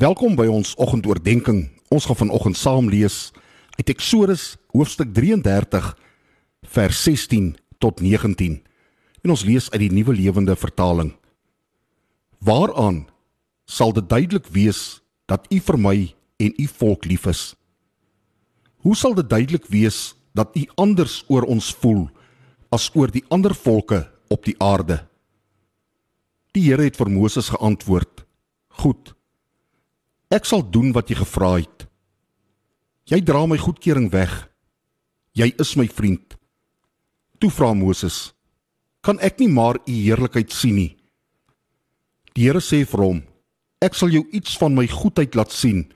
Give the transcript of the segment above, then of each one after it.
Welkom by ons oggendoordenkings. Ons gaan vanoggend saam lees uit Eksodus hoofstuk 33 vers 16 tot 19. En ons lees uit die Nuwe Lewende Vertaling. Waaraan sal dit duidelik wees dat U vir my en U volk lief is? Hoe sal dit duidelik wees dat U anders oor ons voel as oor die ander volke op die aarde? Die Here het vir Moses geantwoord: Goed. Ek sal doen wat jy gevra het. Jy dra my goedkeuring weg. Jy is my vriend. Toe vra Moses: Kan ek nie maar u heerlikheid sien nie? Die Here sê vir hom: Ek sal jou iets van my goedheid laat sien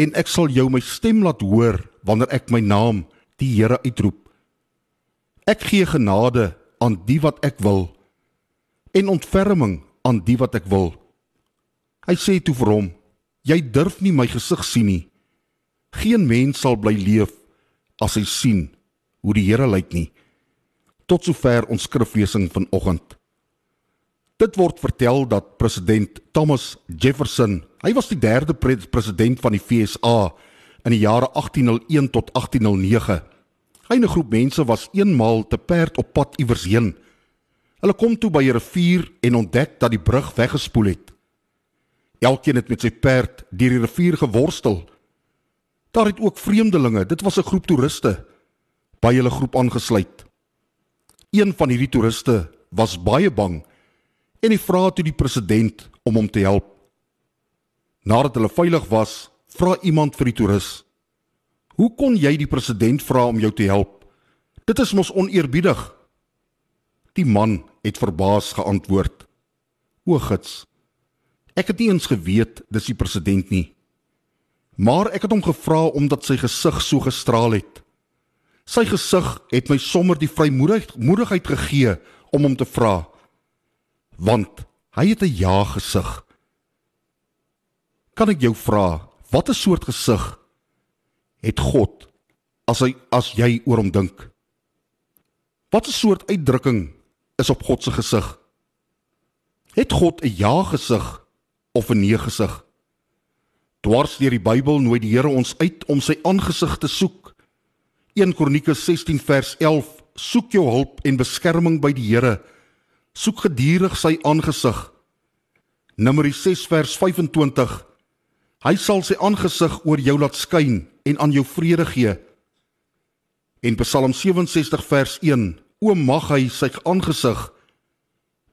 en ek sal jou my stem laat hoor wanneer ek my naam, die Here uitroep. Ek gee genade aan die wat ek wil en ontferming aan die wat ek wil. Hy sê toe vir hom: Jy durf nie my gesig sien nie. Geen mens sal bly leef as hy sien hoe die Here lyk nie. Tot sover ons skriflesing vanoggend. Dit word vertel dat president Thomas Jefferson, hy was die derde president van die FSA in die jare 1801 tot 1809. Hy en 'n groep mense was eenmaal te perd op pad iewers heen. Hulle kom toe by 'n rivier en ontdek dat die brug weggespoel het. Elkeen het met sy perd deur die rivier geworstel. Daar het ook vreemdelinge, dit was 'n groep toeriste, by hulle groep aangesluit. Een van hierdie toeriste was baie bang en hy vra toe die president om hom te help. Nadat hulle veilig was, vra iemand vir die toerus: "Hoe kon jy die president vra om jou te help? Dit is mos oneerbiedig." Die man het verbaas geantwoord: "O gits, Ek het nie eens geweet dis die president nie. Maar ek het hom gevra omdat sy gesig so gestraal het. Sy gesig het my sommer die vrymoedigheid gegee om hom te vra. Want hy het 'n ja gesig. Kan ek jou vra, watter soort gesig het God as hy as jy oor hom dink? Watter soort uitdrukking is op God se gesig? Het God 'n ja gesig? Of 'n nee gesig. Dwars deur die Bybel nooi die Here ons uit om sy aangesig te soek. 1 Kronieke 16 vers 11: Soek jou hulp en beskerming by die Here. Soek gedurig sy aangesig. Numeri 6 vers 25: Hy sal sy aangesig oor jou laat skyn en aan jou vrede gee. En Psalm 67 vers 1: O mag hy sy aangesig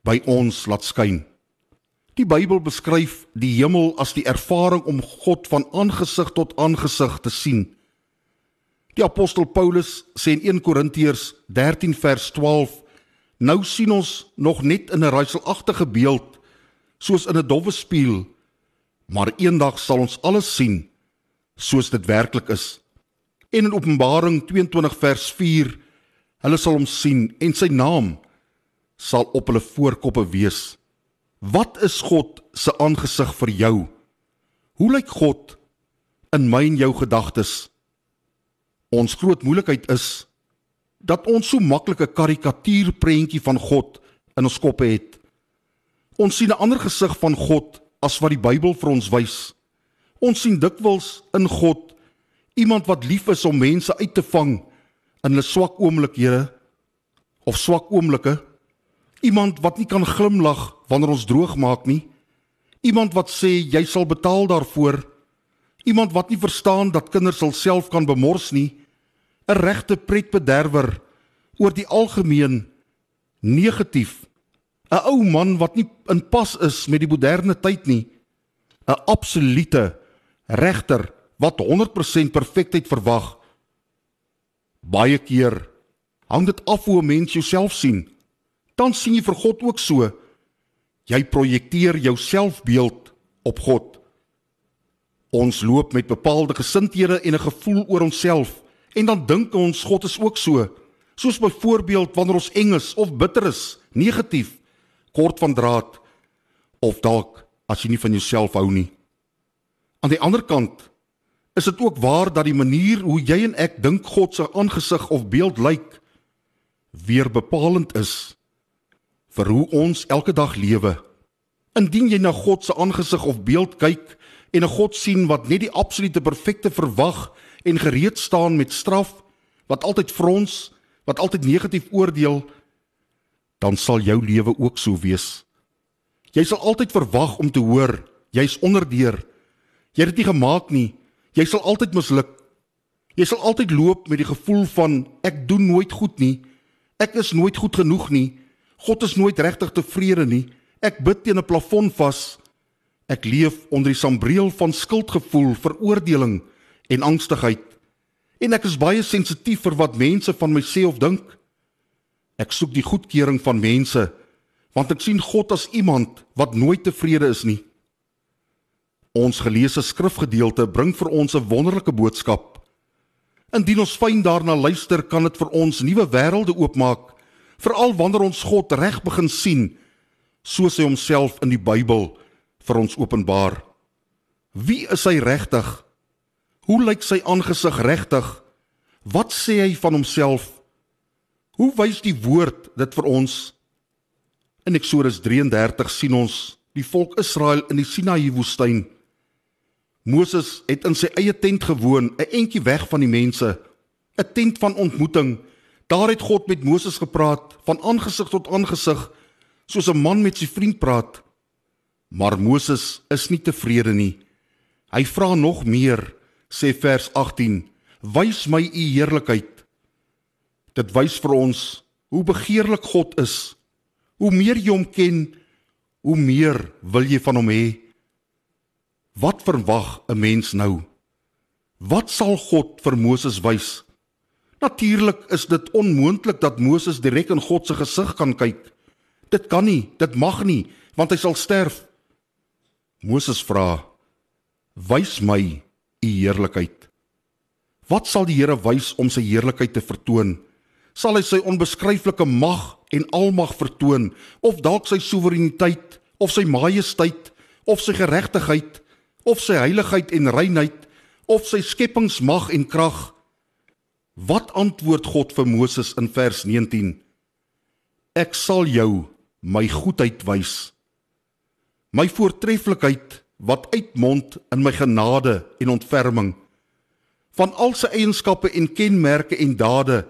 by ons laat skyn. Die Bybel beskryf die hemel as die ervaring om God van aangesig tot aangesig te sien. Die apostel Paulus sê in 1 Korintiërs 13 vers 12: Nou sien ons nog net in 'n raaiselagtige beeld, soos in 'n dowwe spieël, maar eendag sal ons alles sien soos dit werklik is. En in Openbaring 22 vers 4: Hulle sal hom sien en sy naam sal op hulle voorkoppe wees. Wat is God se aangesig vir jou? Hoe lyk God in my en jou gedagtes? Ons groot moeilikheid is dat ons so maklik 'n karikatuurprentjie van God in ons koppe het. Ons sien 'n ander gesig van God as wat die Bybel vir ons wys. Ons sien dikwels in God iemand wat lief is om mense uit te vang in hulle swak oomblikhede of swak oomblikke Iemand wat nie kan glimlag wanneer ons droog maak nie. Iemand wat sê jy sal betaal daarvoor. Iemand wat nie verstaan dat kinders hulself kan bemors nie. 'n Regte pretbederwer oor die algemeen negatief. 'n Ou man wat nie in pas is met die moderne tyd nie. 'n Absolute regter wat 100% perfektheid verwag. Baie keer hang dit af hoe 'n mens jouself sien dan sien jy vir God ook so. Jy projekteer jou selfbeeld op God. Ons loop met bepaalde gesindhede en 'n gevoel oor onsself en dan dink ons God is ook so. Soos byvoorbeeld wanneer ons eng is of bitter is, negatief, kort van draad of dalk as jy nie van jouself hou nie. Aan die ander kant is dit ook waar dat die manier hoe jy en ek dink God se aangesig of beeld lyk weer bepalend is vir hoe ons elke dag lewe. Indien jy na God se aangesig of beeld kyk en 'n God sien wat net die absolute perfekte verwag en gereed staan met straf, wat altyd frons, wat altyd negatief oordeel, dan sal jou lewe ook so wees. Jy sal altyd verwag om te hoor jy's onderdeur. Jy het dit nie gemaak nie. Jy sal altyd misluk. Jy sal altyd loop met die gevoel van ek doen nooit goed nie. Ek is nooit goed genoeg nie. God is nooit regtig tevrede nie. Ek bid teen 'n plafon vas. Ek leef onder die sambreel van skuldgevoel, veroordeling en angstigheid. En ek is baie sensitief vir wat mense van my sê of dink. Ek soek die goedkeuring van mense want ek sien God as iemand wat nooit tevrede is nie. Ons geleesde skrifgedeelte bring vir ons 'n wonderlike boodskap. Indien ons fyn daarna luister, kan dit vir ons nuwe wêrelde oopmaak, veral wanneer ons God reg begin sien, soos hy homself in die Bybel vir ons openbaar. Wie is hy regtig? Hoe lyk sy aangesig regtig? Wat sê hy van homself? Hoe wys die woord dit vir ons? In Eksodus 33 sien ons die volk Israel in die Sinaï woestyn. Moses het in sy eie tent gewoon, 'n entjie weg van die mense, 'n tent van ontmoeting. Daar het God met Moses gepraat van aangesig tot aangesig, soos 'n man met sy vriend praat. Maar Moses is nie tevrede nie. Hy vra nog meer, sê vers 18: "Wys my u heerlikheid." Dit wys vir ons hoe begeerlik God is Hoe meer jy hom ken, hoe meer wil jy van hom hê. Wat verwag 'n mens nou? Wat sal God vir Moses wys? Natuurlik is dit onmoontlik dat Moses direk in God se gesig kan kyk. Dit kan nie, dit mag nie, want hy sal sterf. Moses vra: "Wys my u heerlikheid." Wat sal die Here wys om sy heerlikheid te vertoon? Sal hy sy onbeskryflike mag en almag vertoon of dalk sy soewereiniteit of sy majesteit of sy geregtigheid of sy heiligheid en reinheid of sy skepingsmag en krag wat antwoord God vir Moses in vers 19 Ek sal jou my goedheid wys my voortreffelikheid wat uitmond in my genade en ontferming van al sy eienskappe en kenmerke en dade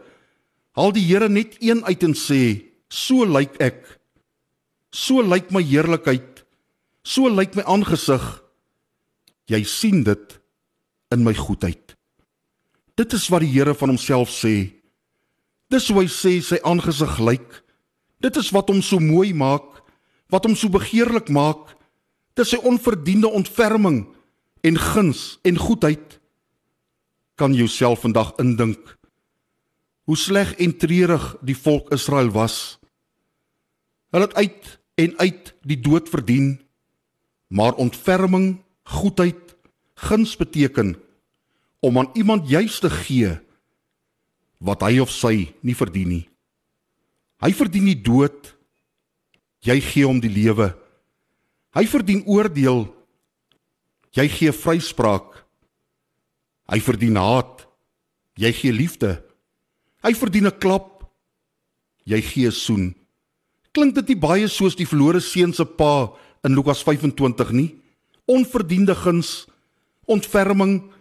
haal die Here net een uit en sê So lyk ek. So lyk my heerlikheid. So lyk my aangesig. Jy sien dit in my goedheid. Dit is wat die Here van homself sê. Dis hoe hy sê sy aangesig lyk. Dit is wat hom so mooi maak, wat hom so begeerlik maak. Dis sy onverdiende ontferming en guns en goedheid. Kan jouself vandag indink hoe sleg en treurig die volk Israel was. Hulle het uit en uit die dood verdien. Maar ontferming, goedheid, guns beteken om aan iemand juis te gee wat hy of sy nie verdien nie. Hy verdien nie dood. Jy gee hom die lewe. Hy verdien oordeel. Jy gee vryspraak. Hy verdien haat. Jy gee liefde. Hy verdien 'n klap. Jy gee 'n soen. Klink dit nie baie soos die verlore seun se pa in Lukas 25 nie? Onverdiende guns, ontferming.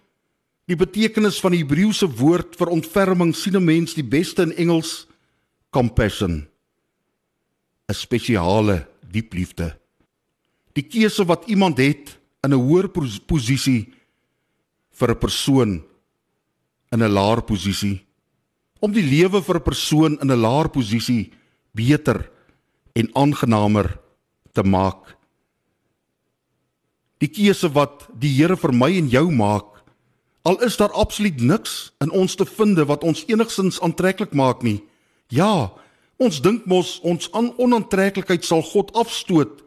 Die betekenis van die Hebreëse woord vir ontferming sien 'n mens die beste in Engels compassion. 'n Spesiale diep liefde. Die keuse wat iemand het in 'n hoër posisie vir 'n persoon in 'n laer posisie om die lewe vir 'n persoon in 'n laer posisie beter en aangenamer te maak. Die keuse wat die Here vir my en jou maak, al is daar absoluut niks in ons te vind wat ons enigsins aantreklik maak nie. Ja, ons dink mos ons aan onaantreklikheid sal God afstoot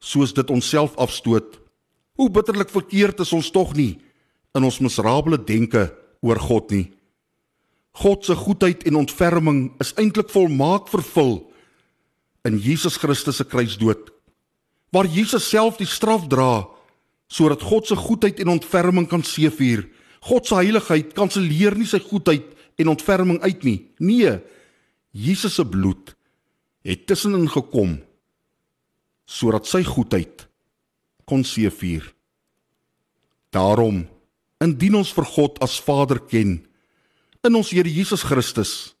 soos dit onsself afstoot. Hoe bitterlik verkeerd is ons tog nie in ons miserable denke oor God nie. God se goedheid en ontferming is eintlik volmaak vervul in Jesus Christus se kruisdood waar Jesus self die straf dra sodat God se goedheid en ontferming kan seëvier. God se heiligheid kanselleer nie sy goedheid en ontferming uit nie. Nee, Jesus se bloed het tussenin gekom sodat sy goedheid kon seëvier. Daarom, indien ons vir God as Vader ken in ons Here Jesus Christus,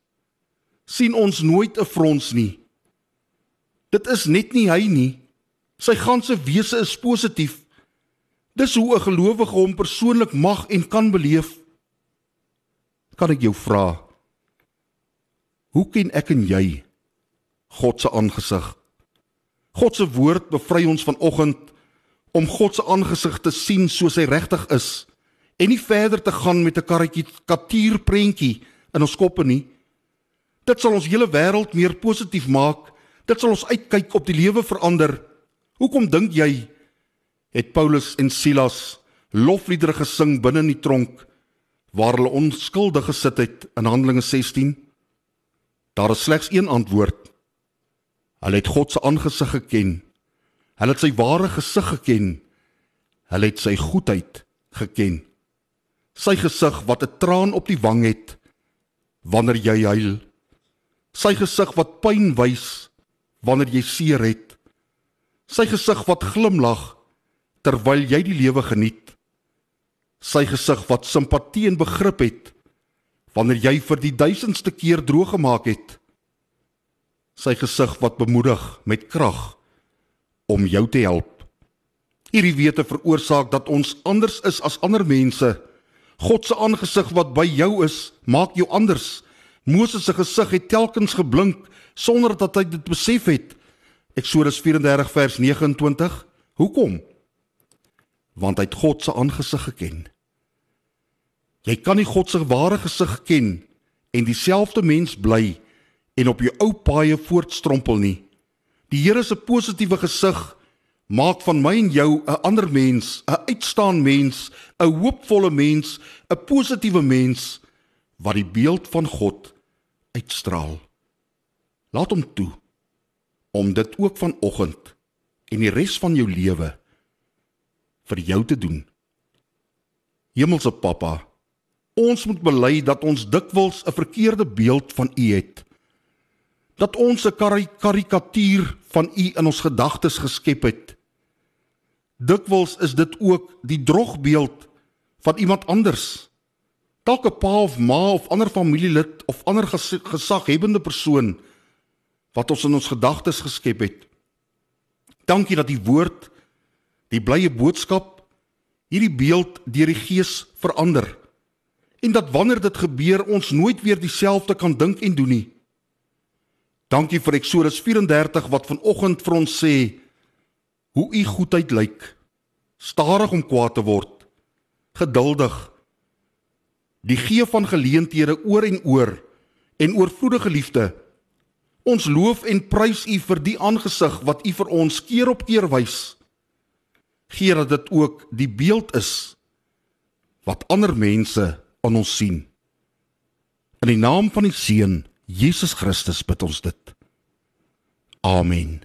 sien ons nooit 'n frons nie. Dit is net nie hy nie. Sy ganse wese is positief. Dis hoe 'n gelowige hom persoonlik mag en kan beleef. Kan ek jou vra? Hoe ken ek en jy God se aangesig? God se woord bevry ons vanoggend om God se aangesig te sien soos hy regtig is en nie verder te gaan met 'n karikatuur prentjie in ons koppe nie. Dit sal ons hele wêreld meer positief maak. Dit sal ons uitkyk op die lewe verander. Hoekom dink jy het Paulus en Silas lofliedere gesing binne in die tronk waar hulle onskuldig gesit het in Handelinge 16? Daar is slegs een antwoord. Hulle het God se aangesig geken Hulle het sy ware gesig geken. Hulle het sy goedheid geken. Sy gesig wat 'n traan op die wang het wanneer jy huil. Sy gesig wat pyn wys wanneer jy seer het. Sy gesig wat glimlag terwyl jy die lewe geniet. Sy gesig wat simpatie en begrip het wanneer jy vir die duisendste keer droog gemaak het. Sy gesig wat bemoedig met krag om jou te help. Hierdie wete veroorsaak dat ons anders is as ander mense. God se aangesig wat by jou is, maak jou anders. Moses se gesig het telkens geblink sonder dat hy dit besef het. Eksodus 34 vers 29. Hoekom? Want hy het God se aangesig geken. Jy kan nie God se ware gesig ken en dieselfde mens bly en op jou ou paaie voortstrompel nie. Die Here se positiewe gesig maak van my en jou 'n ander mens, 'n uitstaan mens, 'n hoopvolle mens, 'n positiewe mens wat die beeld van God uitstraal. Laat hom toe om dit ook vanoggend en die res van jou lewe vir jou te doen. Hemelse Pappa, ons moet bely dat ons dikwels 'n verkeerde beeld van U het dat ons 'n karikatuur van u in ons gedagtes geskep het. Dikwels is dit ook die drogbeeld van iemand anders. Dalk 'n pa of ma of ander familielid of ander gesaghebende persoon wat ons in ons gedagtes geskep het. Dankie dat die woord die blye boodskap hierdie beeld deur die gees verander en dat wanneer dit gebeur ons nooit weer dieselfde kan dink en doen nie. Dankie vir Eksodus 34 wat vanoggend vir ons sê hoe u goedheid lyk. Stadig om kwaad te word, geduldig. Die gee van geleenthede oor en oor en oorvloedige liefde. Ons loof en prys u vir die aangesig wat u vir ons keer op keer wys. Gee dat dit ook die beeld is wat ander mense aan ons sien. In die naam van die Seun Jesus Christus bid ons dit. Amen.